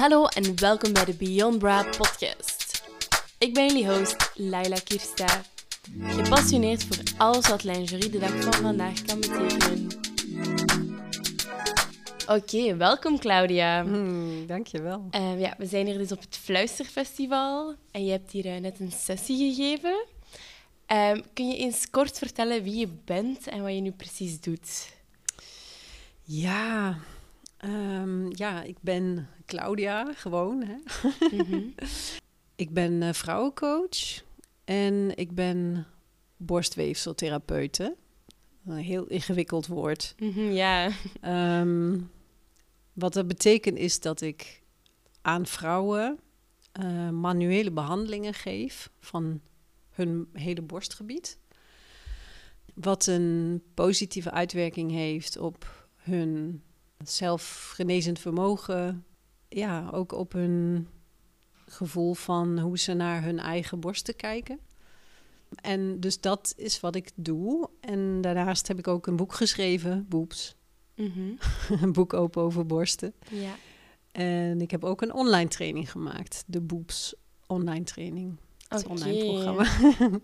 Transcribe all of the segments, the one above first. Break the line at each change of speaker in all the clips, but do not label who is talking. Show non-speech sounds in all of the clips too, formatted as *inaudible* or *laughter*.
Hallo en welkom bij de Beyond Bra podcast. Ik ben jullie host, Laila Kirsta. Gepassioneerd voor alles wat lingerie de dag van vandaag kan betekenen. Oké, welkom Claudia.
Hmm, dankjewel.
Uh, ja, we zijn hier dus op het Fluisterfestival en je hebt hier uh, net een sessie gegeven. Uh, kun je eens kort vertellen wie je bent en wat je nu precies doet?
Ja, um, ja ik ben Claudia, gewoon. Hè? Mm-hmm. *laughs* ik ben uh, vrouwencoach en ik ben borstweefseltherapeute. Een heel ingewikkeld woord.
Mm-hmm, ja.
Um, wat dat betekent is dat ik aan vrouwen uh, manuele behandelingen geef van hun hele borstgebied. Wat een positieve uitwerking heeft op hun zelfgenezend vermogen. Ja, ook op hun gevoel van hoe ze naar hun eigen borsten kijken. En dus dat is wat ik doe. En daarnaast heb ik ook een boek geschreven, Boeps. Mm *laughs* een boek open over borsten.
Ja.
En ik heb ook een online training gemaakt, de Boeps online training. Het
okay.
online programma. *laughs*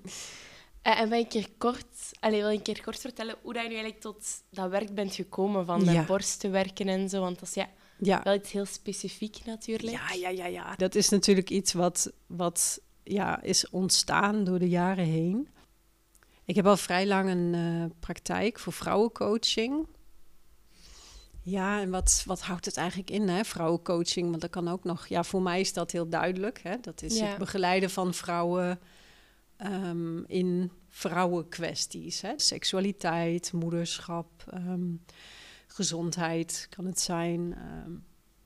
Uh, en wil je een keer kort, allez, wil keer kort vertellen hoe dat je nu eigenlijk tot dat werk bent gekomen van met
Ja.
borsten werken en zo? Want dat is ja,
Ja.
wel iets heel specifiek natuurlijk.
Ja, ja, ja, ja. Dat is natuurlijk iets wat, wat ja, is ontstaan door de jaren heen. Ik heb al vrij lang een eh, praktijk voor vrouwencoaching. Ja, en wat, wat houdt het eigenlijk in, hè? vrouwencoaching? Want dat kan ook nog... Ja, voor mij is dat heel duidelijk. Hè? Dat is
Ja.
het begeleiden van vrouwen ehm, in vrouwenkwesties. Hè? Seksualiteit, moederschap, ehm, gezondheid kan het zijn. Ehm,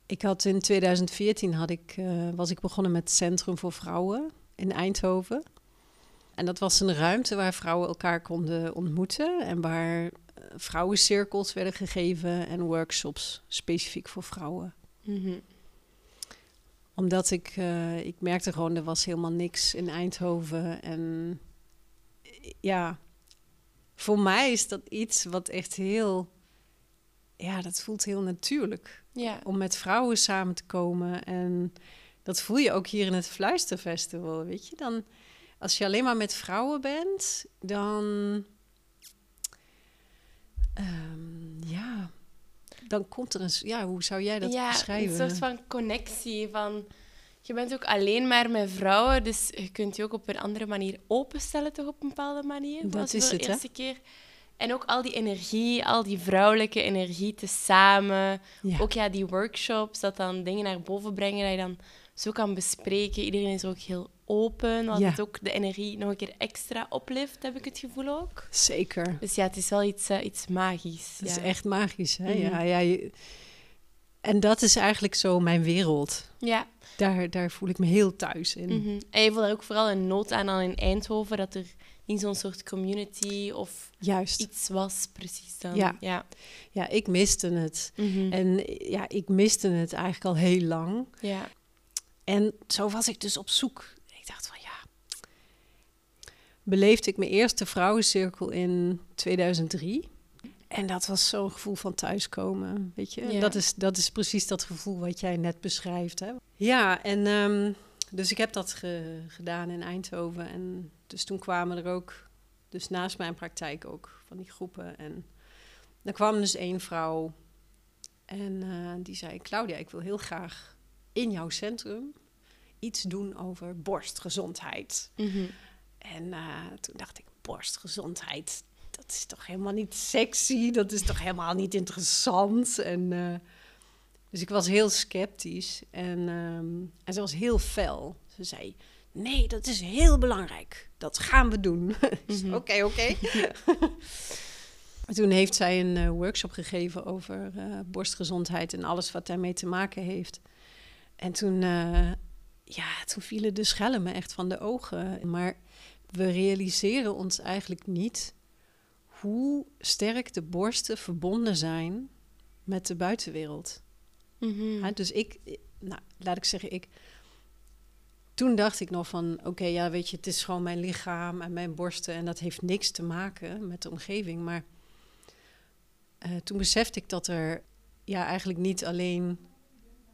ik had in 2014 had ik, eh, was ik begonnen met Centrum voor Vrouwen in Eindhoven. En dat was een ruimte waar vrouwen elkaar konden ontmoeten en waar eh, vrouwencirkels werden gegeven en workshops specifiek voor vrouwen.
Mhm.
Omdat ik, eh, ik merkte gewoon, er was helemaal niks in Eindhoven. En ja, voor mij is dat iets wat echt heel, ja, dat voelt heel natuurlijk.
Ja.
Om met vrouwen samen te komen. En dat voel je ook hier in het Fluisterfestival, weet je. Dan, als je alleen maar met vrouwen bent, dan... ehm, dan komt er een... Ja, hoe zou jij dat
ja,
beschrijven?
een soort van connectie van... Je bent ook alleen maar met vrouwen, dus je kunt je ook op een andere manier openstellen, toch op een bepaalde manier.
Dat is
voor
het,
de
hè?
eerste keer. En ook al die energie, al die vrouwelijke energie te samen.
Ja.
Ook ja, die workshops, dat dan dingen naar boven brengen, dat je dan zo kan bespreken. Iedereen is ook heel open, wat
Ja.
het ook de energie nog een keer extra oplift, heb ik het gevoel ook.
Zeker.
Dus ja, het is wel iets, eh, iets magisch.
Dat
ja.
is echt magisch, hè?
Mhm.
Ja, ja, je- En dat is eigenlijk zo mijn wereld.
Ja,
Daar, daar voel ik me heel thuis in.
mhm. en je voelt daar ook vooral een nood aan dan in Eindhoven, dat er niet zo'n soort community of
Juist.
iets was, precies dan.
Ja.
ja.
Ja, ik miste het.
Mhm.
En ja, ik miste het eigenlijk al heel lang.
ja.
En zo was ik dus op zoek. Ik dacht van ja. Beleefde ik mijn eerste vrouwencirkel in 2003. En dat was zo'n gevoel van thuiskomen, weet je.
Ja.
dat, is, dat is precies dat gevoel wat jij net beschrijft. Hè? Ja, en ehm, dus ik heb dat ge- gedaan in Eindhoven. En dus toen kwamen er ook, dus naast mijn praktijk ook, van die groepen. En er kwam dus één vrouw en eh, die zei... Claudia, ik wil heel graag in jouw centrum iets doen over borstgezondheid.
Mhm.
En eh, toen dacht ik, borstgezondheid, dat is toch helemaal niet sexy, dat is toch helemaal niet interessant. En, eh, dus ik was heel sceptisch en, ehm, en ze was heel fel. Ze zei, nee, dat is heel belangrijk, dat gaan we doen. Zei, *laughs*
Mhm.
Oké, oké. *laughs* Toen heeft zij een eh, workshop gegeven over borstgezondheid en alles wat daarmee te maken heeft. En toen, ja, toen vielen de schellen me echt van de ogen. Maar we realiseren ons eigenlijk niet hoe sterk de borsten verbonden zijn met de buitenwereld.
Mhm.
Dus ik, nou, laat ik zeggen, ik. Toen dacht ik nog van, oké, ja, weet je, het is gewoon mijn lichaam en mijn borsten en dat heeft niks te maken met de omgeving. Maar eh, toen besefte ik dat er ja, eigenlijk niet alleen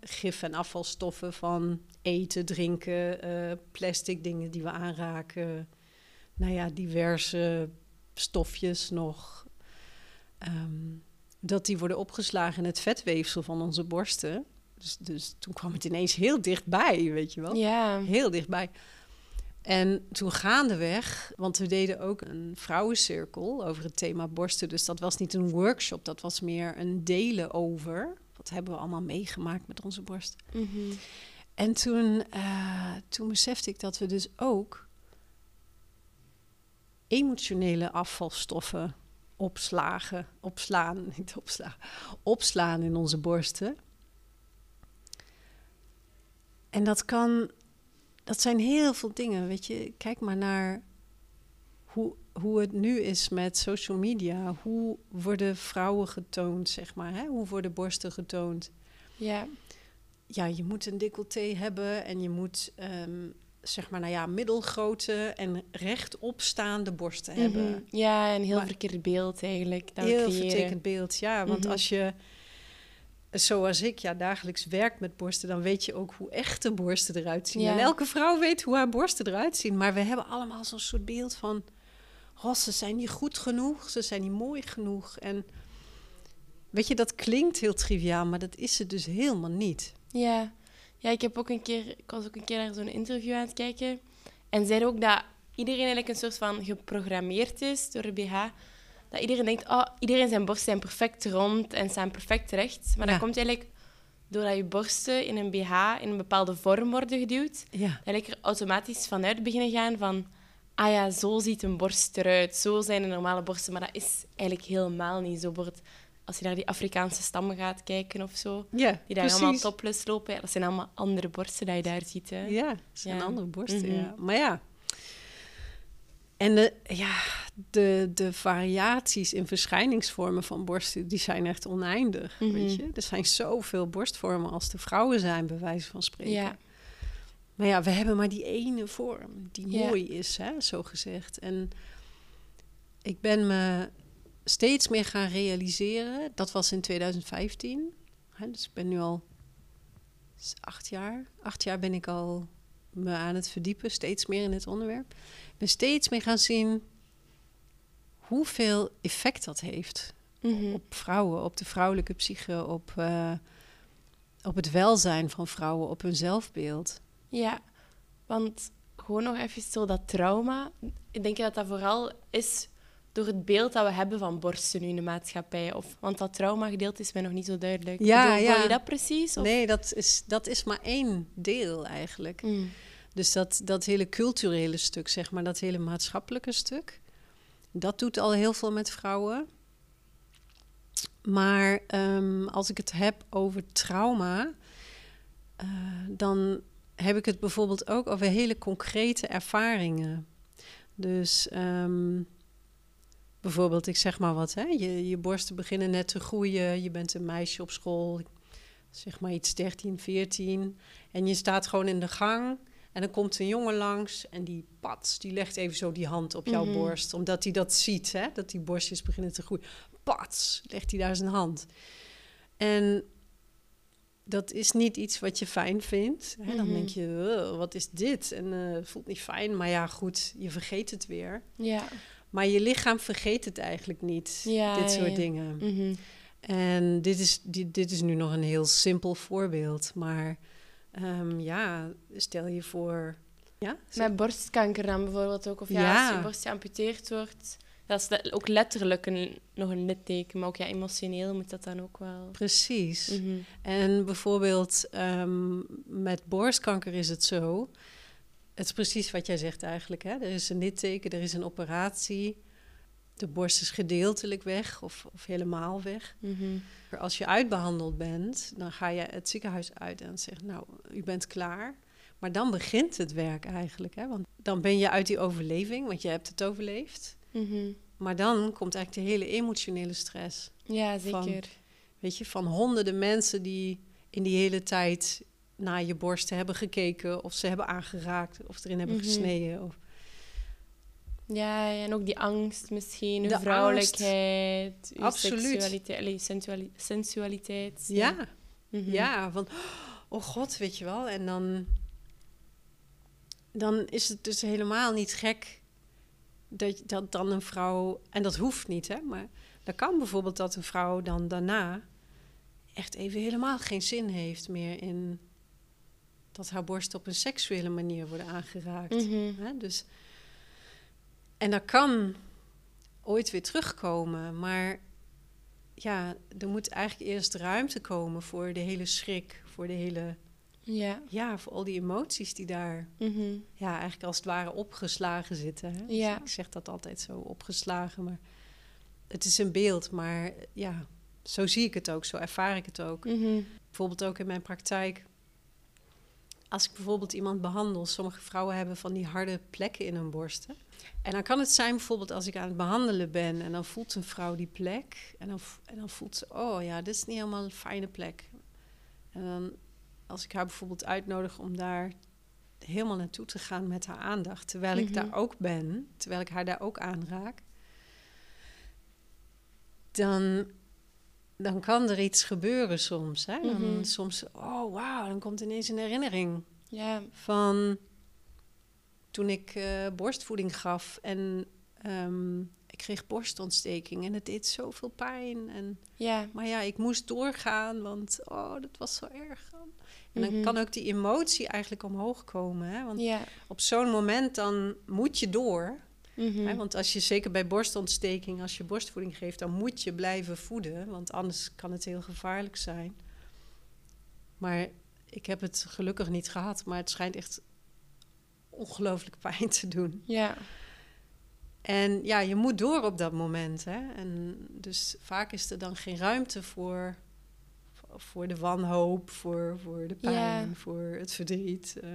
gif en afvalstoffen van eten, drinken, eh, plastic dingen die we aanraken. Nou ja, diverse stofjes nog. Ehm, dat die worden opgeslagen in het vetweefsel van onze borsten. Dus, dus toen kwam het ineens heel dichtbij, weet je wel.
Ja.
Heel dichtbij. En toen gaandeweg, want we deden ook een vrouwencirkel over het thema borsten. Dus dat was niet een workshop, dat was meer een delen over. Wat hebben we allemaal meegemaakt met onze borst.
Mhm.
En toen, eh, toen besefte ik dat we dus ook emotionele afvalstoffen opslagen, opslaan, *laughs* niet opslagen, opslaan in onze borsten. En dat kan, dat zijn heel veel dingen, weet je. Kijk maar naar hoe, hoe het nu is met social media. Hoe worden vrouwen getoond, zeg maar, hè? Hoe worden borsten getoond?
Ja.
ja, je moet een decolleté hebben en je moet, ehm, zeg maar, nou ja, middelgrote en rechtopstaande borsten hebben.
Mhm. Ja, een heel
Maar-
verkeerd beeld eigenlijk. Dat we
Heel vertekend beeld, ja. Want
Mhm.
als je, zoals ik, ja, dagelijks werkt met borsten, dan weet je ook hoe echte borsten eruit zien.
Ja.
En elke vrouw weet hoe haar borsten eruit zien. Maar we hebben allemaal zo'n soort beeld van, oh, ze zijn niet goed genoeg, ze zijn niet mooi genoeg. En weet je, dat klinkt heel triviaal, maar dat is het dus helemaal niet.
Ja. ja, ik heb ook een keer, ik was ook een keer naar zo'n interview aan het kijken. En zeiden ook dat iedereen eigenlijk een soort van geprogrammeerd is door de BH. Dat iedereen denkt, oh, iedereen zijn borsten zijn perfect rond en staan perfect recht. Maar
Ja.
dat komt eigenlijk doordat je borsten in een BH in een bepaalde vorm worden geduwd.
Ja.
Dat eigenlijk er automatisch vanuit beginnen gaan van... Ah ja, zo ziet een borst eruit. Zo zijn de normale borsten. Maar dat is eigenlijk helemaal niet zo. Als je naar die Afrikaanse stammen gaat kijken of zo...
Ja,
Die daar allemaal topless lopen. Ja, dat zijn allemaal andere borsten dat je daar ziet. Hè.
Ja, het zijn
Ja.
andere borsten,
Mhm.
ja. Maar ja. En de, ja, de, de variaties in verschijningsvormen van borsten, die zijn echt oneindig,
Mhm.
weet je. Er zijn zoveel borstvormen als de vrouwen zijn, bij wijze van spreken.
Ja.
Maar ja, we hebben maar die ene vorm die mooi is, hè, zo gezegd. En ik ben me steeds meer gaan realiseren, dat was in 2015. Hè, dus ik ben nu al acht jaar. Acht jaar ben ik al me aan het verdiepen, steeds meer in het onderwerp. Ik ben steeds meer gaan zien hoeveel effect dat heeft
Mhm.
op vrouwen, op de vrouwelijke psyche, op, eh, op het welzijn van vrouwen, op hun zelfbeeld.
Ja, want gewoon nog even zo dat trauma. Ik denk dat dat vooral is door het beeld dat we hebben van borsten nu in de maatschappij. Of, want dat trauma-gedeelte is mij nog niet zo duidelijk.
Ja,
Bedoel,
ja.
Je dat precies? Of?
Nee, dat is, dat is maar één deel eigenlijk.
Mm.
Dus dat, dat hele culturele stuk, zeg maar, dat hele maatschappelijke stuk, dat doet al heel veel met vrouwen. Maar ehm, als ik het heb over trauma, eh, dan heb ik het bijvoorbeeld ook over hele concrete ervaringen. Dus ehm, bijvoorbeeld, ik zeg maar wat, hè? Je, je borsten beginnen net te groeien, je bent een meisje op school, zeg maar iets 13, 14, en je staat gewoon in de gang. En dan komt een jongen langs en die pats, die legt even zo die hand op jouw
Mhm.
borst. Omdat hij dat ziet, hè? dat die borstjes beginnen te groeien. Pats, legt hij daar zijn hand. En dat is niet iets wat je fijn vindt. Hè? Dan
Mhm.
denk je, "Ugh, wat is dit? En eh, het voelt niet fijn. Maar ja, goed, je vergeet het weer.
Ja.
Maar je lichaam vergeet het eigenlijk niet,
Ja,
dit soort
ja.
dingen.
Mhm.
En dit is, dit, dit is nu nog een heel simpel voorbeeld. Maar ehm, ja, stel je voor... Ja,
Met borstkanker dan bijvoorbeeld ook. Of ja,
Ja.
als je borst geamputeerd wordt. Dat is ook letterlijk een, nog een litteken. Maar ook ja, emotioneel moet dat dan ook wel...
precies.
Mhm.
En bijvoorbeeld ehm, met borstkanker is het zo. Het is precies wat jij zegt eigenlijk. Hè? Er is een litteken, er is een operatie. De borst is gedeeltelijk weg of, of helemaal weg.
Mhm.
Als je uitbehandeld bent, dan ga je het ziekenhuis uit en zegt, nou, u bent klaar. Maar dan begint het werk eigenlijk. Hè? Want dan ben je uit die overleving, want je hebt het overleefd.
Mhm.
Maar dan komt eigenlijk de hele emotionele stress.
Ja,
Van-
zeker.
Weet je, van honderden mensen die in die hele tijd naar je borsten hebben gekeken, of ze hebben aangeraakt, of erin hebben
Mhm.
gesneden. Of...
Ja, en ook die angst misschien,
De
vrouwelijkheid, uw
Absoluut.
seksualiteit, allee, sensuali- sensualiteit.
Ja,
Mhm.
ja, van oh god, weet je wel. En dan, dan is het dus helemaal niet gek dat, dat dan een vrouw, en dat hoeft niet, hè, maar dan kan bijvoorbeeld dat een vrouw dan daarna echt even helemaal geen zin heeft meer in dat haar borst op een seksuele manier worden aangeraakt.
Mhm.
Hè? Dus, en dat kan ooit weer terugkomen, maar ja, er moet eigenlijk eerst ruimte komen voor de hele schrik, voor de hele,
Ja.
ja, voor al die emoties die daar,
Mhm.
ja, eigenlijk als het ware opgeslagen zitten. Hè? Dus. Ik zeg dat altijd zo, opgeslagen, maar het is een beeld, maar ja, zo zie ik het ook, zo ervaar ik het ook.
Mhm.
Bijvoorbeeld ook in mijn praktijk. Als ik bijvoorbeeld iemand behandel, sommige vrouwen hebben van die harde plekken in hun borsten. En dan kan het zijn bijvoorbeeld als ik aan het behandelen ben en dan voelt een vrouw die plek. En dan, en dan voelt ze, oh ja, dit is niet helemaal een fijne plek. En dan, als ik haar bijvoorbeeld uitnodig om daar helemaal naartoe te gaan met haar aandacht, terwijl ik
Mhm.
daar ook ben, terwijl ik haar daar ook aanraak, dan dan kan er iets gebeuren soms. Hè? Dan
Mhm.
Soms, oh wauw, dan komt ineens een herinnering
Ja.
van toen ik eh, borstvoeding gaf en ehm, ik kreeg borstontsteking en het deed zoveel pijn. En,
Ja.
maar ja, ik moest doorgaan, want oh, dat was zo erg. En dan
Mhm.
kan ook die emotie eigenlijk omhoog komen. Hè? Want
Ja.
op zo'n moment dan moet je door.
Mhm.
Hè, want als je zeker bij borstontsteking, als je borstvoeding geeft, dan moet je blijven voeden, want anders kan het heel gevaarlijk zijn. Maar ik heb het gelukkig niet gehad, maar het schijnt echt ongelooflijk pijn te doen.
Ja.
En ja, je moet door op dat moment. Hè? En dus vaak is er dan geen ruimte voor, voor de wanhoop, voor, voor de pijn,
Ja.
voor het verdriet. eh.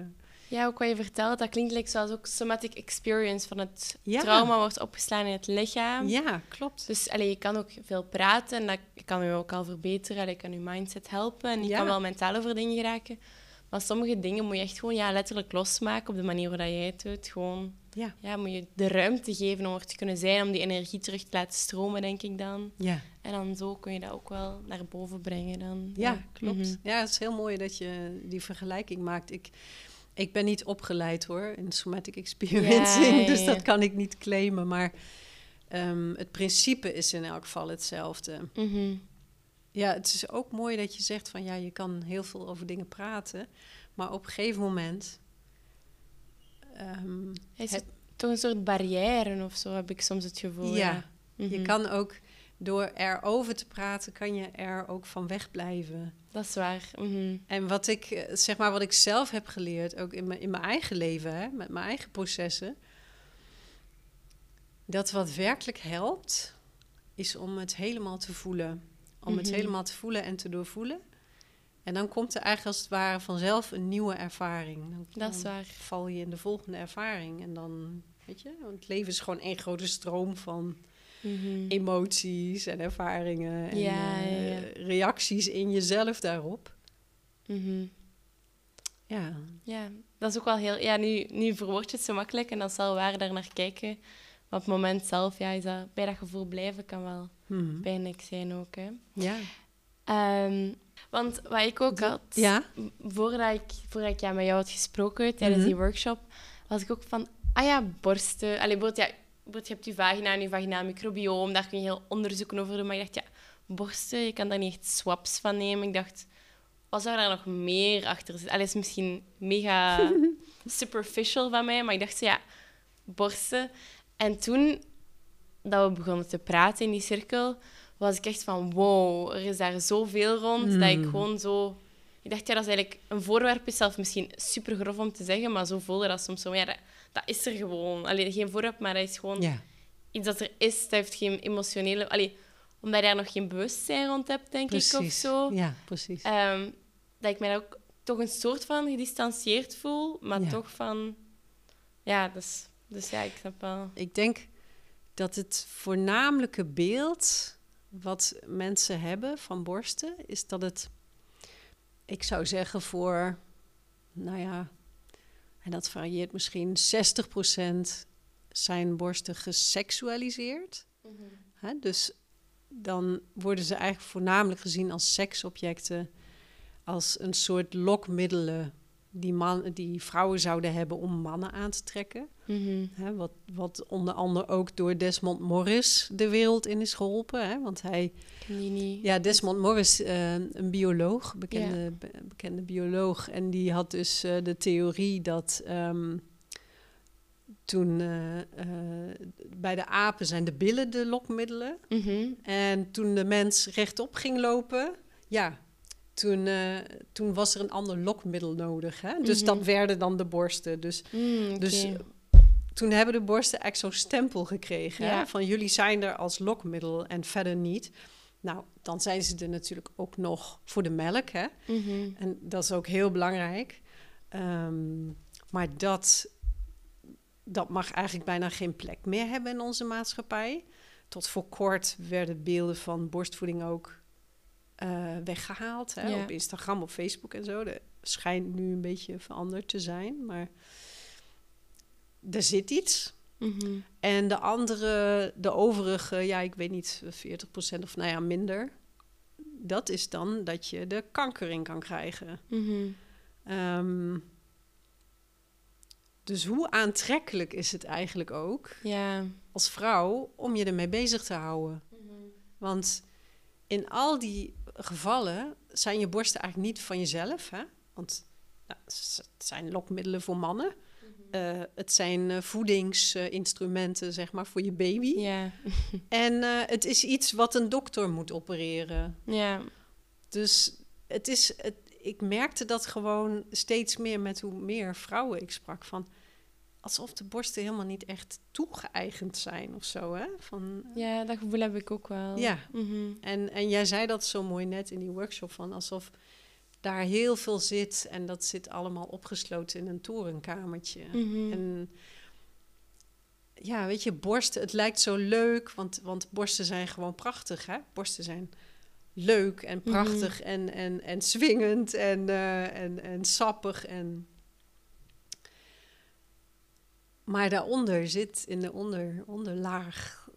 Ja, ook wat je vertelt, dat klinkt like zoals ook somatic experience van het
Ja.
trauma wordt opgeslagen in het lichaam.
ja, klopt.
Dus allee, je kan ook veel praten en dat kan je ook al verbeteren. Allee, kan je mindset helpen en je
Ja.
kan wel mentaal over dingen geraken. Maar sommige dingen moet je echt gewoon ja, letterlijk losmaken op de manier dat jij het doet. Gewoon,
Ja.
ja, moet je de ruimte geven om er te kunnen zijn, om die energie terug te laten stromen, denk ik dan.
Ja.
En dan zo kun je dat ook wel naar boven brengen dan.
Ja, klopt.
Mhm.
Ja, het is heel mooi dat je die vergelijking maakt. Ik, ik ben niet opgeleid hoor in somatic experiencing,
Ja, *laughs*
dus dat kan ik niet claimen. Maar ehm, het principe is in elk geval hetzelfde.
Mhm.
Ja, het is ook mooi dat je zegt van ja, je kan heel veel over dingen praten, maar op een gegeven moment. Ehm,
Is
Het-
het toch een soort barrière of zo, heb ik soms het gevoel.
Ja,
Ja,
je
Mhm.
kan ook door erover te praten, kan je er ook van wegblijven.
Dat is waar. Mhm.
En wat ik, eh, zeg maar, wat ik zelf heb geleerd, ook in mijn, in mijn eigen leven, hè, met mijn eigen processen, dat wat werkelijk helpt, is om het helemaal te voelen. Om het
Mhm.
helemaal te voelen en te doorvoelen. En dan komt er eigenlijk als het ware vanzelf een nieuwe ervaring. Dan,
Dat is
dan
waar.
val je in de volgende ervaring. En dan, weet je, want het leven is gewoon één grote stroom van
Mhm.
emoties en ervaringen en
Ja, ja,
eh,
ja.
reacties in jezelf daarop.
Mhm.
Ja,
Ja, dat is ook wel heel... Ja, nu, nu verwoord je het zo makkelijk en is wel waar daar naar kijken. Maar op het moment zelf, ja, is dat, bij dat gevoel blijven kan wel
Mhm.
pijnlijk zijn ook, hè.
ja.
Ehm, want wat ik ook had,
Ja.
voordat ik, voordat ik ja, met jou had gesproken tijdens
Mhm.
die workshop, was ik ook van, ah ja, borsten. Allee, bijvoorbeeld, ja, bijvoorbeeld, je hebt je vagina en je vaginaal microbioom, daar kun je heel onderzoeken over doen. Maar ik dacht, ja, borsten, je kan daar niet echt swaps van nemen. Ik dacht, wat zou daar nog meer achter zitten? Allee, is misschien mega *laughs* superficial van mij, maar ik dacht, zo, ja, borsten. En toen dat we begonnen te praten in die cirkel, was ik echt van wow, er is daar zoveel rond dat ik
Mm.
gewoon zo... Ik dacht, ja, dat is eigenlijk een voorwerp, is zelf misschien super grof om te zeggen, maar zo voelde dat soms zo. Ja, dat, dat is er gewoon. Allee, geen voorwerp, maar dat is gewoon
Ja.
iets dat er is. Dat heeft geen emotionele... Allee, omdat je daar nog geen bewustzijn rond hebt, denk
precies.
ik, of zo.
Ja, precies.
Ehm, dat ik mij ook toch een soort van gedistanceerd voel, maar
Ja.
toch van... Ja, dus, dus ja, ik snap wel.
Ik denk dat het voornamelijke beeld wat mensen hebben van borsten is dat het, ik zou zeggen voor, nou ja, en dat varieert misschien 60% zijn borsten geseksualiseerd. Hè? Dus dan worden ze eigenlijk voornamelijk gezien als seksobjecten. als een soort lokmiddelen die, man, die vrouwen zouden hebben om mannen aan te trekken.
Mhm.
Hè, wat, wat onder andere ook door Desmond Morris de wereld in is geholpen. Hè, want hij,
niet.
ja, Desmond Morris, eh, een bioloog, bekende, be- bekende bioloog. En die had dus eh, de theorie dat ehm, toen eh, bij de apen zijn de billen de lokmiddelen.
Mhm.
En toen de mens rechtop ging lopen, ja, toen, eh, toen was er een ander lokmiddel nodig. Hè? Dus
Mhm.
dat werden dan de borsten. Dus
Mm,
dus eh, toen hebben de borsten echt zo'n stempel gekregen. Hè? Van jullie zijn er als lokmiddel en verder niet. Nou, dan zijn ze er natuurlijk ook nog voor de melk. Hè?
Mhm.
En dat is ook heel belangrijk. Ehm, maar dat, dat mag eigenlijk bijna geen plek meer hebben in onze maatschappij. Tot voor kort werden beelden van borstvoeding ook eh, weggehaald. Hè?
Ja.
Op Instagram, op Facebook en zo. Dat schijnt nu een beetje veranderd te zijn. Maar er zit iets.
Mhm.
En de andere, de overige, ja, ik weet niet, 40% of nou ja, minder. Dat is dan dat je de kanker in kan krijgen.
Mhm.
Ehm, dus hoe aantrekkelijk is het eigenlijk ook
Ja.
als vrouw om je ermee bezig te houden? Want in al die gevallen zijn je borsten eigenlijk niet van jezelf. Hè? Want nou, het zijn lokmiddelen voor mannen. Eh, het zijn eh, voedingsinstrumenten, zeg maar, voor je baby.
Ja. *laughs*
En eh, het is iets wat een dokter moet opereren.
Ja.
Dus het is, het, ik merkte dat gewoon steeds meer met hoe meer vrouwen ik sprak. Van, alsof de borsten helemaal niet echt toegeëigend zijn of zo. Hè? Van,
Ja, dat gevoel heb ik ook wel.
Ja.
Mhm.
en, en jij zei dat zo mooi net in die workshop. Van alsof daar heel veel zit. En dat zit allemaal opgesloten in een torenkamertje.
Mhm.
En ja, weet je, borsten, het lijkt zo leuk, want, want borsten zijn gewoon prachtig, hè? Borsten zijn leuk en prachtig en, en, en swingend en, eh, en, en sappig. En... Maar daaronder zit, in de onder, onderlaag,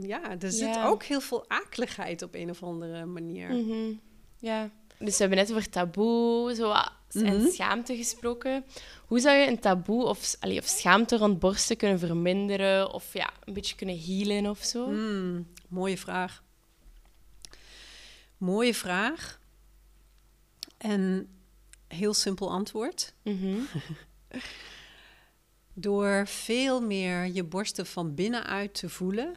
ja, er zit
Ja.
ook heel veel akeligheid op een of andere manier.
Mhm. Ja. Dus we hebben net over taboe zo, wat- en
Mhm.
schaamte gesproken. Hoe zou je een taboe of, allee, of schaamte rond borsten kunnen verminderen? Of ja, een beetje kunnen healen of zo?
Hmm, mooie vraag. Mooie vraag. En heel simpel antwoord.
Mhm. *laughs*
Door veel meer je borsten van binnenuit te voelen,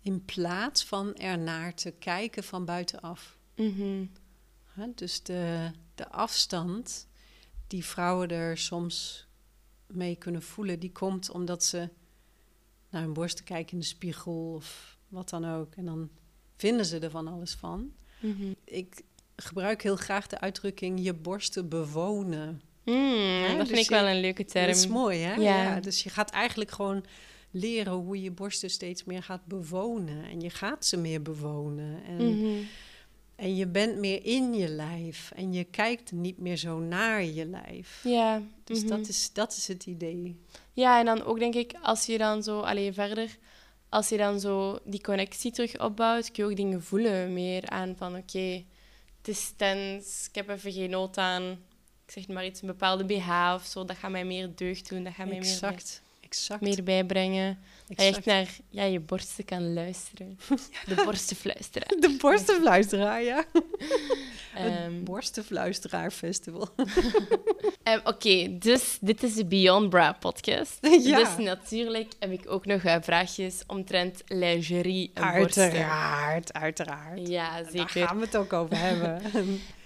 in plaats van ernaar te kijken van buitenaf.
Mhm.
Hè, Dus de, de afstand die vrouwen er soms mee kunnen voelen, die komt omdat ze naar hun borsten kijken in de spiegel of wat dan ook. En dan vinden ze er van alles van.
Mhm.
Ik gebruik heel graag de uitdrukking je borsten bewonen.
Mm, dat
dus
vind ik wel een leuke term.
Dat is mooi, hè?
Ja.
dus je gaat eigenlijk gewoon leren hoe je borsten steeds meer gaat bewonen. En je gaat ze meer bewonen. En,
Mhm.
en je bent meer in je lijf. En je kijkt niet meer zo naar je lijf.
Ja.
Dus
mhm.
dat, is, dat is het idee.
Ja, en dan ook denk ik, als je dan zo, alleen verder, als je dan zo die connectie terug opbouwt, kun je ook dingen voelen meer aan van oké, het is tens, ik heb even geen nood aan, ik zeg maar iets, een bepaalde BH of zo, dat gaat mij meer deugd doen, dat gaat mij meer,
Exact. Exact.
meer bijbrengen. Dat je echt naar ja, je borsten kan luisteren. *laughs* De borstenfluisteraar.
De Borstenfluisteraar, ja. *laughs*
Ehm,
het Borstenfluisteraar Festival. *laughs*
Ehm, Oké, dus dit is de Beyond Bra podcast.
Ja.
Dus natuurlijk heb ik ook nog eh, vraagjes omtrent lingerie en borsten.
Uiteraard, uiteraard.
Ja,
Daar
zeker.
gaan we het ook over hebben.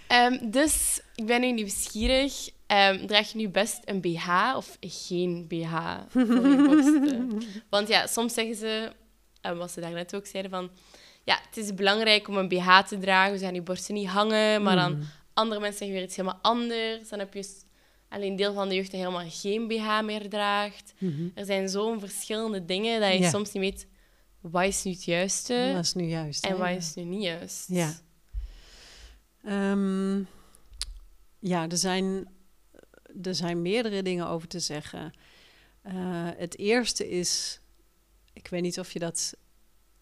Ehm, dus ik ben nu nieuwsgierig. Ehm, draag je nu best een BH of geen BH voor je borsten? *laughs* Want ja, soms zeggen ze, en wat ze daarnet ook zeiden, van... Ja, het is belangrijk om een BH te dragen, dus aan je borsten niet hangen. Maar dan
Mm.
andere mensen zeggen weer iets helemaal anders. Dan heb je alleen deel van de jeugd die helemaal geen BH meer draagt.
Mhm.
Er zijn zo'n verschillende dingen dat je
Ja.
soms niet weet... Wat is nu het juiste
Dat is nu juist.
en
hè,
wat is nu niet juist?
Ja. Ehm, ja, er zijn, er zijn meerdere dingen over te zeggen. Eh, het eerste is, ik weet niet of je dat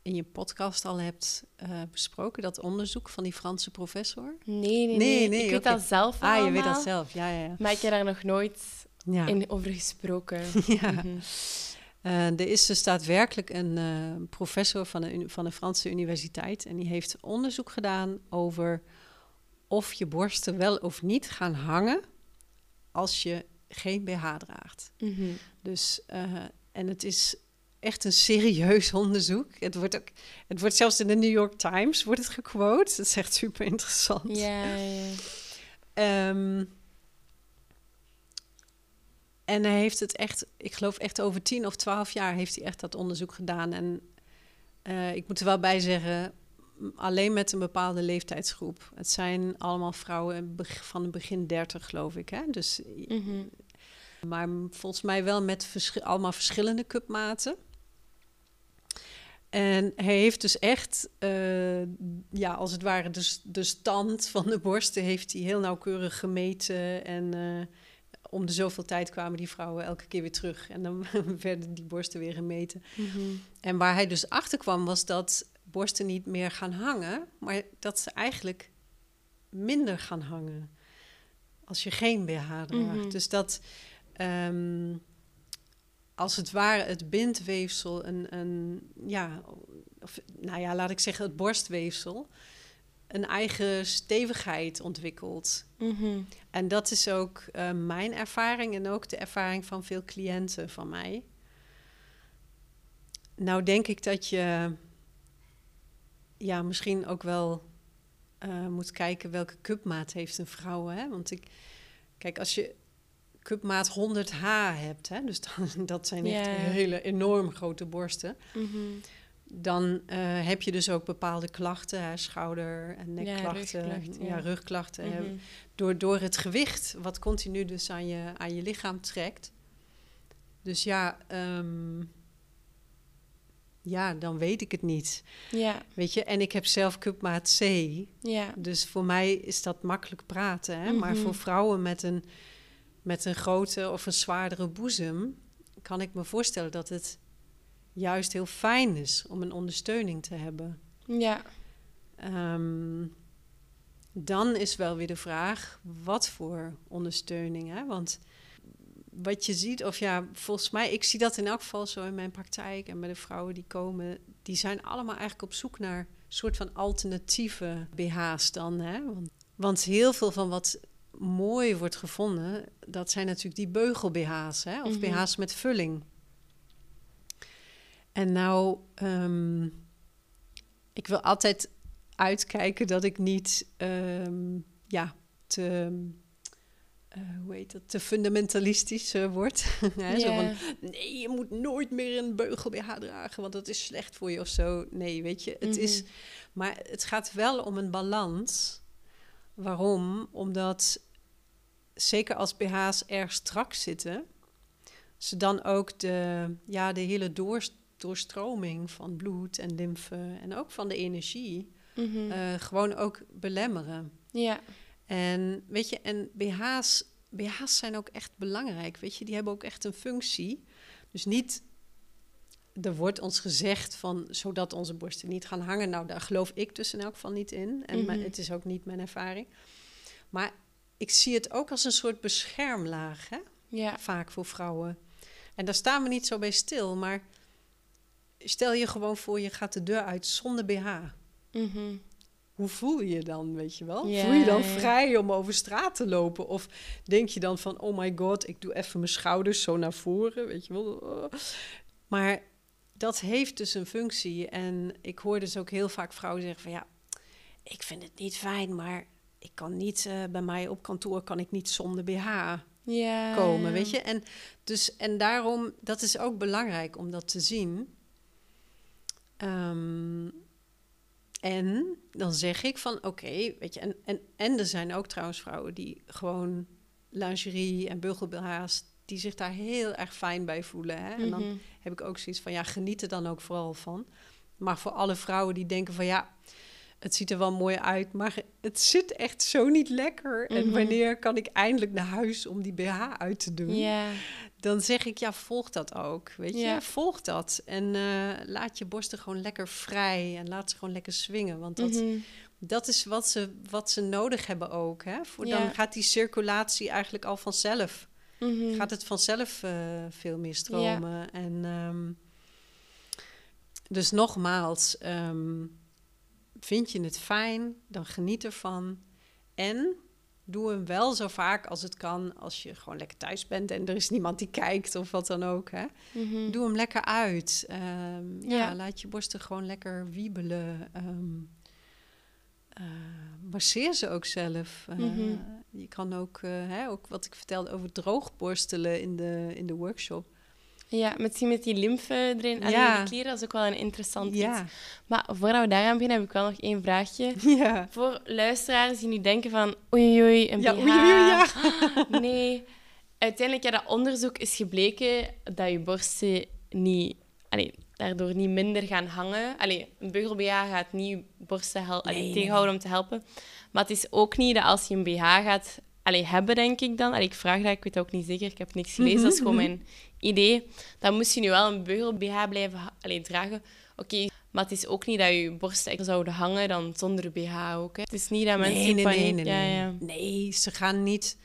in je podcast al hebt eh, besproken, dat onderzoek van die Franse professor?
Nee, nee, nee.
Nee, nee,
ik weet dat zelf
Ah, je weet dat zelf, ja, ja.
Maar ik heb daar nog nooit
ja.
in, over gesproken. *laughs*
Ja.
Mhm.
Eh, er is dus daadwerkelijk een professor van een, van een Franse universiteit. En die heeft onderzoek gedaan over of je borsten wel of niet gaan hangen als je geen BH draagt.
Mhm.
Dus, eh, en het is echt een serieus *laughs* onderzoek. Het wordt, ook, het wordt zelfs in de New York Times wordt het gequote. Dat is echt super interessant.
Ja, ja.
Ehm, en hij heeft het echt, ik geloof echt over tien of twaalf jaar heeft hij echt dat onderzoek gedaan. En eh, ik moet er wel bij zeggen, alleen met een bepaalde leeftijdsgroep. Het zijn allemaal vrouwen van het begin dertig, geloof ik. Hè? Dus,
Mhm.
maar volgens mij wel met allemaal verschillende cupmaten. En hij heeft dus echt, eh, ja, als het ware, dus de stand van de borsten heeft hij heel nauwkeurig gemeten. En eh, om de zoveel tijd kwamen die vrouwen elke keer weer terug. En dan *laughs* werden die borsten weer gemeten.
Mhm.
En waar hij dus achter kwam, was dat borsten niet meer gaan hangen, maar dat ze eigenlijk minder gaan hangen als je geen BH draagt.
Mhm.
Dus dat ehm, als het ware het bindweefsel, een, een ja, of, nou ja, laat ik zeggen het borstweefsel, een eigen stevigheid ontwikkelt.
Mhm.
En dat is ook eh, mijn ervaring en ook de ervaring van veel cliënten van mij. Nou denk ik dat je ja, misschien ook wel eh, moet kijken welke cupmaat heeft een vrouw. Hè? Want ik, kijk, als je cupmaat 100H hebt, hè, dus *laughs* dan, dat zijn echt hele enorm grote borsten,
Mhm.
dan eh, heb je dus ook bepaalde klachten, hè, schouder- en
Ja,
nekklachten,
rugklachten,
ja,
ja.
rugklachten.
Mhm.
door, door het gewicht wat continu dus aan je, aan je lichaam trekt. Dus ja, ehm, ja, dan weet ik het niet.
Ja,
Weet je, en ik heb zelf cupmaat C.
ja.
Dus voor mij is dat makkelijk praten. Hè? Maar
Mhm.
voor vrouwen met een, met een grote of een zwaardere boezem... kan ik me voorstellen dat het juist heel fijn is om een ondersteuning te hebben.
Ja,
Ehm, dan is wel weer de vraag, wat voor ondersteuning? Hè? Want wat je ziet, of ja, volgens mij, ik zie dat in elk geval zo in mijn praktijk en bij de vrouwen die komen, die zijn allemaal eigenlijk op zoek naar een soort van alternatieve BH's dan. Hè? Want, want heel veel van wat mooi wordt gevonden, dat zijn natuurlijk die beugel-BH's, hè? of
Mhm.
BH's met vulling. En nou, ehm, ik wil altijd uitkijken dat ik niet, ehm, ja, te, eh, hoe heet dat, te fundamentalistisch eh, word. *laughs* Hè, Zo van, nee, je moet nooit meer een beugel BH dragen, want dat is slecht voor je of zo. Nee, weet je, het
Mhm.
is, maar het gaat wel om een balans. Waarom? Omdat zeker als BH's erg strak zitten, ze dan ook de, ja, de hele doorst- doorstroming van bloed en lymfe en ook van de energie
Mhm.
eh, gewoon ook belemmeren.
ja.
En weet je, en BH's, BH's zijn ook echt belangrijk, weet je, die hebben ook echt een functie. Dus niet, er wordt ons gezegd van, zodat onze borsten niet gaan hangen. Nou, daar geloof ik dus in elk geval niet in. En
Mhm.
het is ook niet mijn ervaring. Maar ik zie het ook als een soort beschermlaag, hè?
Ja.
vaak voor vrouwen. En daar staan we niet zo bij stil, maar stel je gewoon voor, je gaat de deur uit zonder BH.
Mhm.
Hoe voel je je dan, weet je wel? Voel je dan vrij om over straat te lopen? Of denk je dan van, oh my god, ik doe even mijn schouders zo naar voren, weet je wel? Maar dat heeft dus een functie. En ik hoor dus ook heel vaak vrouwen zeggen van, ja, ik vind het niet fijn, maar ik kan niet, eh, bij mij op kantoor kan ik niet zonder BH komen, weet je? En, dus, en daarom, dat is ook belangrijk om dat te zien. Ehm, en dan zeg ik van, oké, weet je, en, en, en er zijn ook trouwens vrouwen die gewoon lingerie en bugel-BH's, die zich daar heel erg fijn bij voelen. Hè? En dan
Mhm.
heb ik ook zoiets van, ja, geniet er dan ook vooral van. Maar voor alle vrouwen die denken van, ja, het ziet er wel mooi uit, maar het zit echt zo niet lekker. En
Mhm.
wanneer kan ik eindelijk naar huis om die BH uit te doen?
Ja.
Dan zeg ik, ja, volg dat ook. Weet je, volg dat. En eh, laat je borsten gewoon lekker vrij en laat ze gewoon lekker swingen. Want dat,
Mhm.
dat is wat ze, wat ze nodig hebben ook. Hè? Voor. Dan gaat die circulatie eigenlijk al vanzelf.
Mhm.
Gaat het vanzelf eh, veel meer stromen. En ehm, dus nogmaals, ehm, vind je het fijn, dan geniet ervan. En doe hem wel zo vaak als het kan, als je gewoon lekker thuis bent en er is niemand die kijkt of wat dan ook. Hè?
Mhm.
Doe hem lekker uit. Ehm, ja.
Ja.
laat je borsten gewoon lekker wiebelen. Eh, masseer ze ook zelf. Eh,
Mhm.
Je kan ook, eh, hè, ook wat ik vertelde over droogborstelen in de, in de workshop.
Ja, misschien met die lymfe erin en
Ja.
die klieren, dat is ook wel een interessant iets.
Ja.
Maar voordat we daaraan beginnen, heb ik wel nog één vraagje. *laughs*
ja.
Voor luisteraars die nu denken van... Oei, oei, een
Ja,
BH.
oei, oei, ja. *laughs*
Nee. Uiteindelijk, ja, dat onderzoek is gebleken dat je borsten niet... Allee, daardoor niet minder gaan hangen. Allee, een beugel-BH gaat niet je borsten hel- allee,
Nee, nee,
tegenhouden om te helpen. Maar het is ook niet dat als je een BH gaat allee, hebben, denk ik dan... Allee, ik vraag dat, ik weet dat ook niet zeker. Ik heb niks gelezen, dat is gewoon mijn idee. Dan moest je nu wel een beugel-BH blijven allee, dragen. Oké, maar het is ook niet dat je borsten zouden hangen dan zonder BH ook. Hè. Het is niet dat mensen
Nee, nee, nee, nee,
Ja,
nee.
ja.
Nee, ze gaan niet...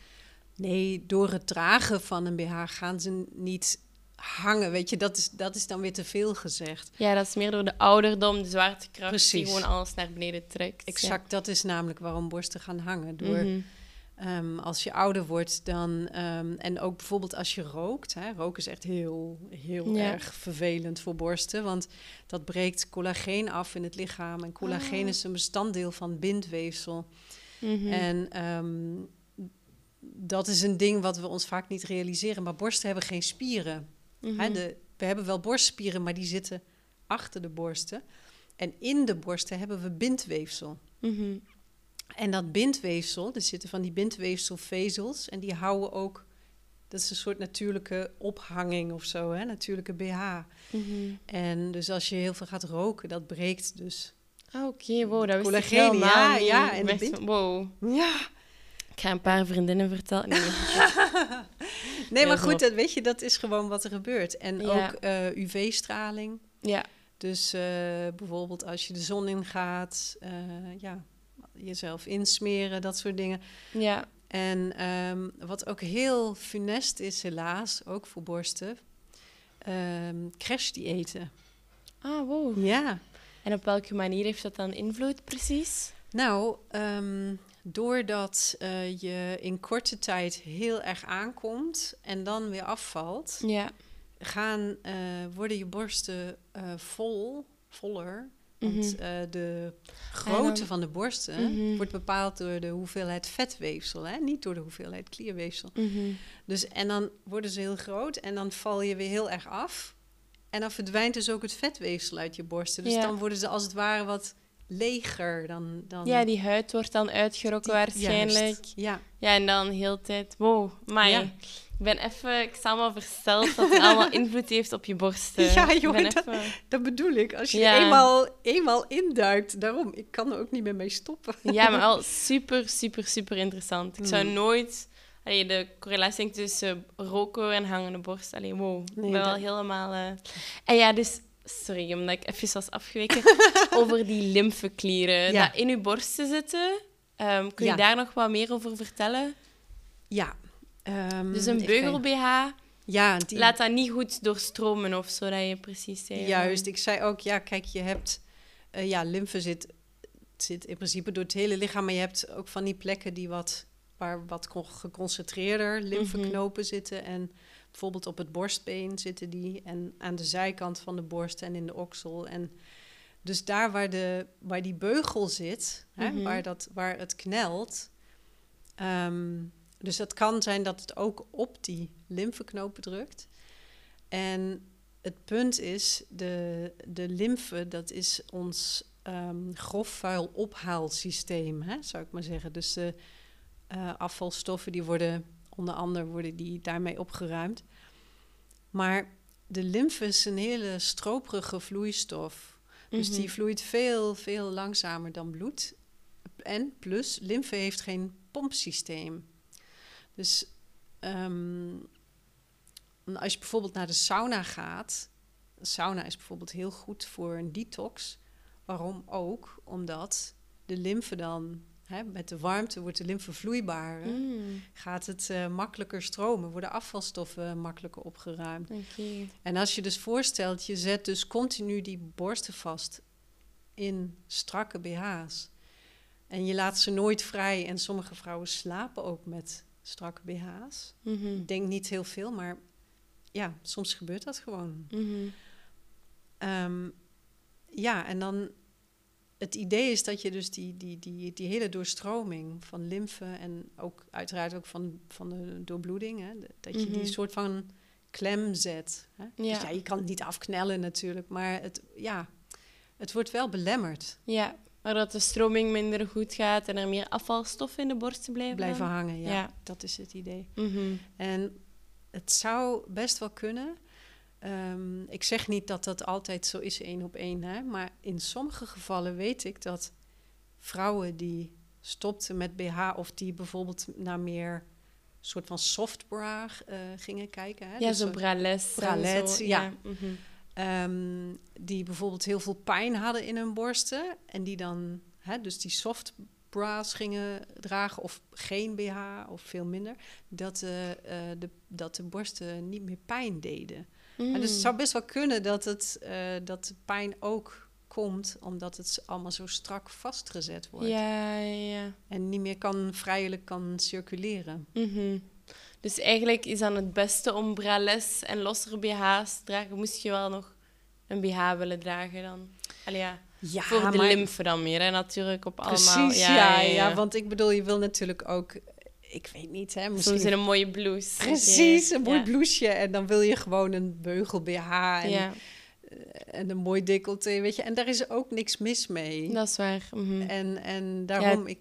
Nee, door het dragen van een BH gaan ze niet hangen. Weet je, dat is, dat is dan weer te veel gezegd.
Ja, dat is meer door de ouderdom, de zwaartekracht, die gewoon alles naar beneden trekt.
Exact, dat is namelijk waarom borsten gaan hangen. Door,
Mhm.
Ehm, als je ouder wordt, dan... ehm, en ook bijvoorbeeld als je rookt. Hè, roken is echt heel, heel
Ja.
erg vervelend voor borsten. Want dat breekt collageen af in het lichaam. En collageen
Ah.
is een bestanddeel van bindweefsel.
Mhm.
En ehm, dat is een ding wat we ons vaak niet realiseren. Maar borsten hebben geen spieren.
Mhm.
Hè, de, we hebben wel borstspieren, maar die zitten achter de borsten. En in de borsten hebben we bindweefsel.
Mhm.
En dat bindweefsel, er zitten van die bindweefselvezels en die houden ook, dat is een soort natuurlijke ophanging of zo, hè? natuurlijke BH.
Mhm.
En dus als je heel veel gaat roken, dat breekt dus.
Ah, Oké, wow, dat wist ik helemaal
ja,
niet.
ja, en
van, Wow.
Ja.
Ik ga een paar vriendinnen vertellen. Nee, *laughs* *laughs*
Nee, maar goed, dat weet je, dat is gewoon wat er gebeurt. En
Ja.
ook eh, UV-straling.
ja.
Dus eh, bijvoorbeeld als je de zon ingaat, eh ja, jezelf insmeren, dat soort dingen.
ja.
En ehm, wat ook heel funest is, helaas, ook voor borsten, ehm crashdiëten.
Ah, wow.
Ja,
En op welke manier heeft dat dan invloed, precies?
nou, ehm, doordat eh, je in korte tijd heel erg aankomt en dan weer afvalt,
Ja.
gaan, eh, worden je borsten eh, vol, voller. Want
Mhm.
eh, de grootte van de borsten
Mhm.
wordt bepaald door de hoeveelheid vetweefsel, hè? niet door de hoeveelheid klierweefsel.
Mhm.
Dus, en dan worden ze heel groot en dan val je weer heel erg af. En dan verdwijnt dus ook het vetweefsel uit je borsten. Dus
Ja.
dan worden ze als het ware wat leger dan... dan
Ja, die huid wordt dan uitgerokken
die-
waarschijnlijk.
juist. Ja,
Ja, en dan heel tijd... Wow, maar
Ja.
Ik ben even... Ik sta allemaal versteld dat het allemaal *laughs* invloed heeft op je borsten.
Ja, joh, dat-
even...
dat bedoel ik. Als je
Ja.
eenmaal, eenmaal induikt, daarom, ik kan er ook niet meer mee stoppen.
Ja, maar wel *laughs* super, super, super interessant. Ik zou
Mm.
nooit... Allee, de correlatie tussen roken en hangende borst. Allee, wow.
Nee,
ik ben wel helemaal... eh, En ja, dus... Sorry, omdat ik even was afgeweken. *laughs* over die lymfeklieren.
Ja.
Dat in uw borsten zitten. Ehm, kun je
Ja.
daar nog wat meer over vertellen?
Ja. Ehm,
Dus een beugel-BH,
Ja, die,
laat dat niet goed doorstromen of zo, dat je precies zei.
juist. Ik zei ook, ja, kijk, je hebt... eh, ja, lymfe zit, zit in principe door het hele lichaam, maar je hebt ook van die plekken die wat, waar wat con- geconcentreerder lymfeknopen zitten. En bijvoorbeeld op het borstbeen zitten die en aan de zijkant van de borst en in de oksel. En dus daar waar, de, waar die beugel zit, hè,
Mhm.
waar, dat, waar het knelt... ehm, dus het kan zijn dat het ook op die lymfeknopen drukt. En het punt is, de, de lymfe, dat is ons ehm grofvuil ophaalsysteem, hè, zou ik maar zeggen. Dus de eh, afvalstoffen, die worden onder andere worden die daarmee opgeruimd. Maar de lymfe is een hele stroperige vloeistof. Dus
Mhm.
die vloeit veel, veel langzamer dan bloed. En plus, lymfe heeft geen pompsysteem. Dus ehm, als je bijvoorbeeld naar de sauna gaat... Sauna is bijvoorbeeld heel goed voor een detox. Waarom ook? Omdat de lymfe dan... Hè, met de warmte wordt de lymfe vloeibaarder.
Mm,
Gaat het eh, makkelijker stromen, worden afvalstoffen makkelijker opgeruimd. En als je dus voorstelt, je zet dus continu die borsten vast in strakke BH's. En je laat ze nooit vrij. En sommige vrouwen slapen ook met strakke BH's.
Mhm.
Ik denk niet heel veel, maar ja, soms gebeurt dat gewoon.
Mhm.
Ehm, ja, en dan het idee is dat je dus die, die, die, die hele doorstroming van lymfe en ook uiteraard ook van, van de doorbloeding, hè, dat je
Mhm.
die soort van klem zet. Hè? Dus
Ja.
ja, je kan het niet afknellen natuurlijk, maar het, ja, het wordt wel belemmerd
Ja, waardoor de stroming minder goed gaat en er meer afvalstoffen in de borsten blijven.
blijven hangen. Ja,
Ja.
dat is het idee.
Mhm.
En het zou best wel kunnen. Ehm, ik zeg niet dat dat altijd zo is, één op één. Hè? Maar in sommige gevallen weet ik dat vrouwen die stopten met BH... of die bijvoorbeeld naar meer soort van soft bra eh, gingen kijken. Hè?
Ja,
Dus
zo
zo-
braless. en
bralette,
zo,
ja.
Mhm.
Ehm, die bijvoorbeeld heel veel pijn hadden in hun borsten. En die dan, hè, dus die soft bras gingen dragen of geen BH of veel minder. Dat, eh, eh, de, dat de borsten niet meer pijn deden. En dus het zou best wel kunnen dat, het, eh, dat de pijn ook komt omdat het allemaal zo strak vastgezet wordt.
Ja, ja, ja.
En niet meer kan vrijelijk kan circuleren.
Mhm. Dus eigenlijk is dan het beste om braless en lossere BH's te dragen. Moest je wel nog een BH willen dragen dan? Allee, ja.
Ja,
Voor de
maar-
lymfe dan meer, hè, natuurlijk. Op
Precies,
allemaal.
ja, ja, Want ik bedoel, je wil natuurlijk ook... Ik weet niet, hè, misschien
Soms in een mooie blouse.
Precies, een mooi
ja.
blouseje. En dan wil je gewoon een beugel BH en,
Ja,
en een mooi decolleté, weet je. En daar is ook niks mis mee.
dat is waar. Mhm.
En, en daarom, ik,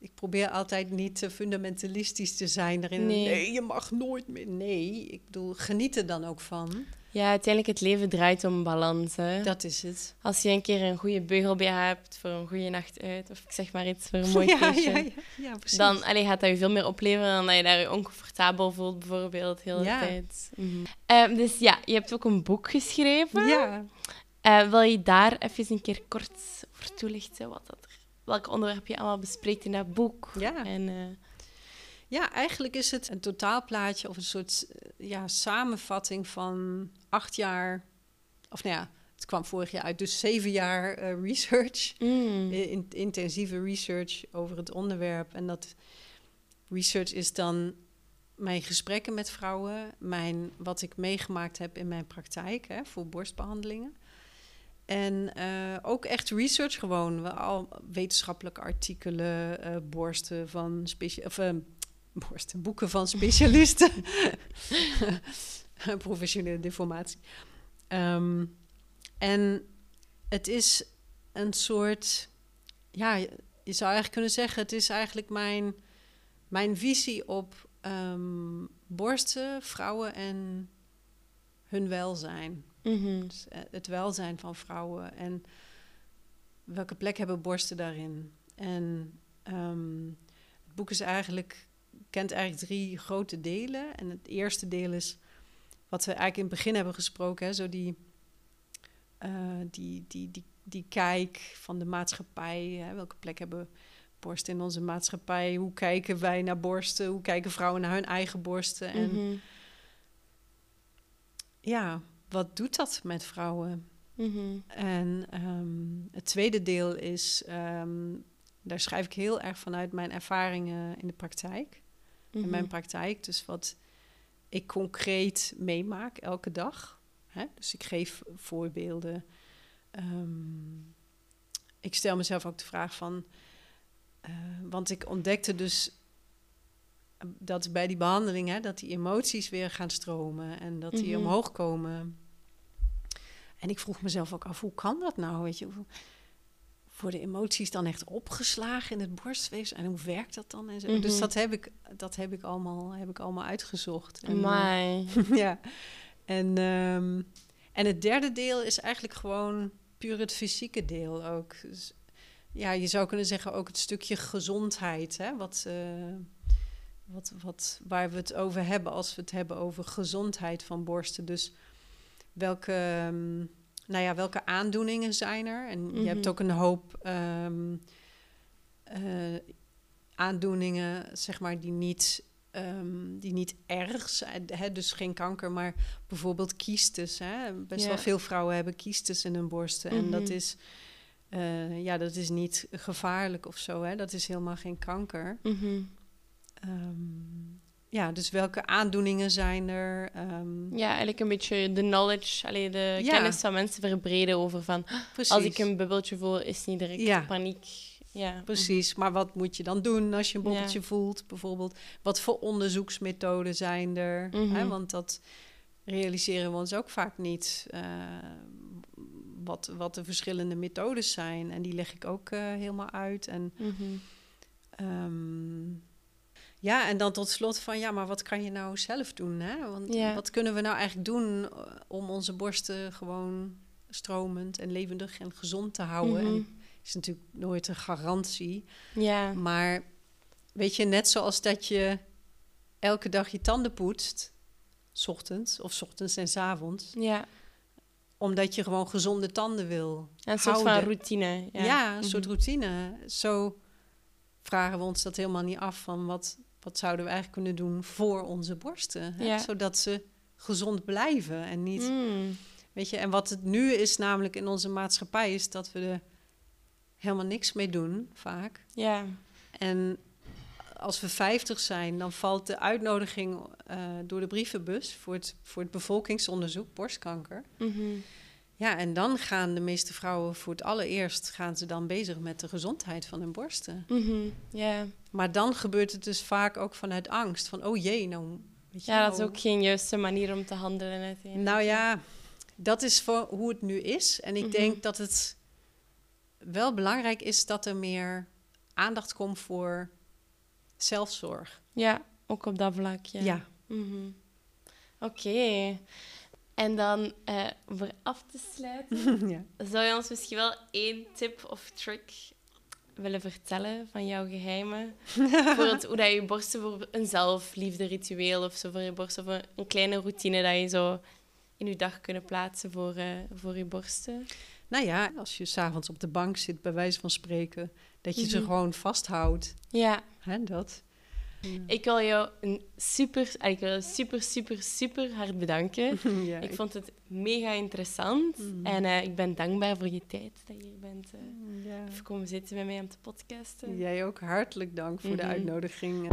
ik probeer altijd niet te fundamentalistisch te zijn daarin.
Nee.
Nee. je mag nooit meer. Nee, ik bedoel, geniet er dan ook van.
Ja, uiteindelijk het leven draait om balans. Hè.
Dat is het.
Als je een keer een goede beugel BH hebt voor een goede nacht uit, of ik zeg maar iets voor een *laughs* mooi
ja,
feestje,
ja, ja, ja, precies.
dan allee, gaat dat je veel meer opleveren dan dat je daar je oncomfortabel voelt, bijvoorbeeld, de hele
Ja.
tijd. Mhm. Ehm, dus ja, je hebt ook een boek geschreven.
ja.
Eh, wil je daar even een keer kort over toelichten? Wat dat welke onderwerp je allemaal bespreekt in dat boek?
Ja.
En, eh,
Ja, eigenlijk is het een totaalplaatje of een soort eh, ja, samenvatting van acht jaar, of nou ja, het kwam vorig jaar uit, dus zeven jaar eh, research,
mm,
in- intensieve research over het onderwerp. En dat research is dan mijn gesprekken met vrouwen, mijn, wat ik meegemaakt heb in mijn praktijk hè, voor borstbehandelingen. En eh, ook echt research gewoon, al wetenschappelijke artikelen, eh, borsten van of, eh, *laughs* borsten, boeken van specialisten. *laughs* Professionele deformatie. Ehm, en het is een soort, ja, je je zou eigenlijk kunnen zeggen, het is eigenlijk mijn, mijn visie op ehm, borsten, vrouwen en hun welzijn.
Mhm.
Dus, eh, het welzijn van vrouwen en welke plek hebben borsten daarin. En ehm, het boek is eigenlijk, kent eigenlijk drie grote delen. En het eerste deel is wat we eigenlijk in het begin hebben gesproken, hè, zo die, eh, die, die, die, die kijk van de maatschappij. Hè, welke plek hebben borsten in onze maatschappij? Hoe kijken wij naar borsten? Hoe kijken vrouwen naar hun eigen borsten? En
Mhm.
ja, wat doet dat met vrouwen?
Mhm.
En ehm, het tweede deel is, ehm, daar schrijf ik heel erg vanuit mijn ervaringen in de praktijk. In
Mhm.
mijn praktijk, dus wat ik concreet meemaak elke dag. Hè? Dus ik geef voorbeelden. Ehm, ik stel mezelf ook de vraag van, eh, want ik ontdekte dus dat bij die behandeling, hè, dat die emoties weer gaan stromen en dat die
Mhm.
omhoog komen. En ik vroeg mezelf ook af, hoe kan dat nou? Weet je, hoe, worden emoties dan echt opgeslagen in het borstweefsel? En hoe werkt dat dan? En zo.
Mhm.
Dus dat heb ik, dat heb ik, allemaal, heb ik allemaal uitgezocht. En, eh, *laughs* ja. En, ehm, en het derde deel is eigenlijk gewoon puur het fysieke deel ook. Dus, ja, je zou kunnen zeggen ook het stukje gezondheid, hè? Wat, eh, wat, wat, waar we het over hebben als we het hebben over gezondheid van borsten. Dus welke, ehm, nou ja, welke aandoeningen zijn er? En je hebt
Mhm.
ook een hoop ehm, eh, aandoeningen, zeg maar, die niet, ehm, die niet erg zijn. Hè? Dus geen kanker, maar bijvoorbeeld kiestes. Hè? Best
Ja.
wel veel vrouwen hebben kiestes in hun borsten. En dat
Mhm.
is, eh, ja, dat is niet gevaarlijk of zo. Hè? Dat is helemaal geen kanker.
Mhm.
Ehm, ja, dus welke aandoeningen zijn er? Ehm,
Ja, eigenlijk een beetje de knowledge, allee, de
Ja.
kennis van mensen verbreden over van...
precies.
Als ik een bubbeltje voel, is niet direct
Ja.
paniek. Ja.
Precies, maar wat moet je dan doen als je een
Ja.
bobbeltje voelt? Bijvoorbeeld, wat voor onderzoeksmethoden zijn er?
Mhm.
Want dat realiseren we ons ook vaak niet. eh, wat, wat de verschillende methodes zijn. En die leg ik ook eh, helemaal uit. En
Mhm.
Ehm, ja, en dan tot slot van, ja, maar wat kan je nou zelf doen? Hè? Want
Ja.
wat kunnen we nou eigenlijk doen eh, om onze borsten gewoon stromend en levendig en gezond te houden? En is natuurlijk nooit een garantie.
Ja.
Maar weet je, net zoals dat je elke dag je tanden poetst, 's ochtends of 's ochtends en 's avonds,
ja.
omdat je gewoon gezonde tanden wil.
Een soort van routine. Ja,
Ja, een soort
Mhm.
routine. Zo vragen we ons dat helemaal niet af van wat, wat zouden we eigenlijk kunnen doen voor onze borsten. Hè?
Ja.
Zodat ze gezond blijven en niet.
Mm.
Weet je, en wat het nu is, namelijk in onze maatschappij, is dat we er helemaal niks mee doen, vaak.
Ja.
En als we 50 zijn, dan valt de uitnodiging eh, door de brievenbus voor het, voor het bevolkingsonderzoek borstkanker.
Mhm.
Ja, en dan gaan de meeste vrouwen voor het allereerst gaan ze dan bezig met de gezondheid van hun borsten.
Mhm. Ja.
Maar dan gebeurt het dus vaak ook vanuit angst. Van, oh jee, nou... Weet je,
ja, dat is ook geen juiste manier om te handelen uiteindelijk.
Nou ja, dat is voor hoe het nu is. En ik
Mhm.
denk dat het wel belangrijk is dat er meer aandacht komt voor zelfzorg.
Ja, ook op dat vlak. Ja.
Ja.
Mhm. Oké. En dan, eh voor af te sluiten, *laughs*
ja.
zou je ons misschien wel één tip of trick willen vertellen van jouw geheimen? *laughs* Bijvoorbeeld hoe dat je borsten voor een zelfliefde ritueel of zo voor je borsten, of een, een kleine routine dat je zo in je dag kunnen plaatsen voor, eh, voor je borsten.
Nou ja, als je s'avonds op de bank zit, bij wijze van spreken, dat je ze
Mhm.
gewoon vasthoudt.
Ja,
Hè, dat. Mm.
Ik wil jou een super, ik super, super, super hard bedanken. *laughs* ik vond het mega interessant.
Mm.
En eh, ik ben dankbaar voor je tijd dat je hier bent. gekomen
ja.
Komen zitten met mij om te podcasten.
Jij ook hartelijk dank voor de
mm-hmm.
uitnodiging.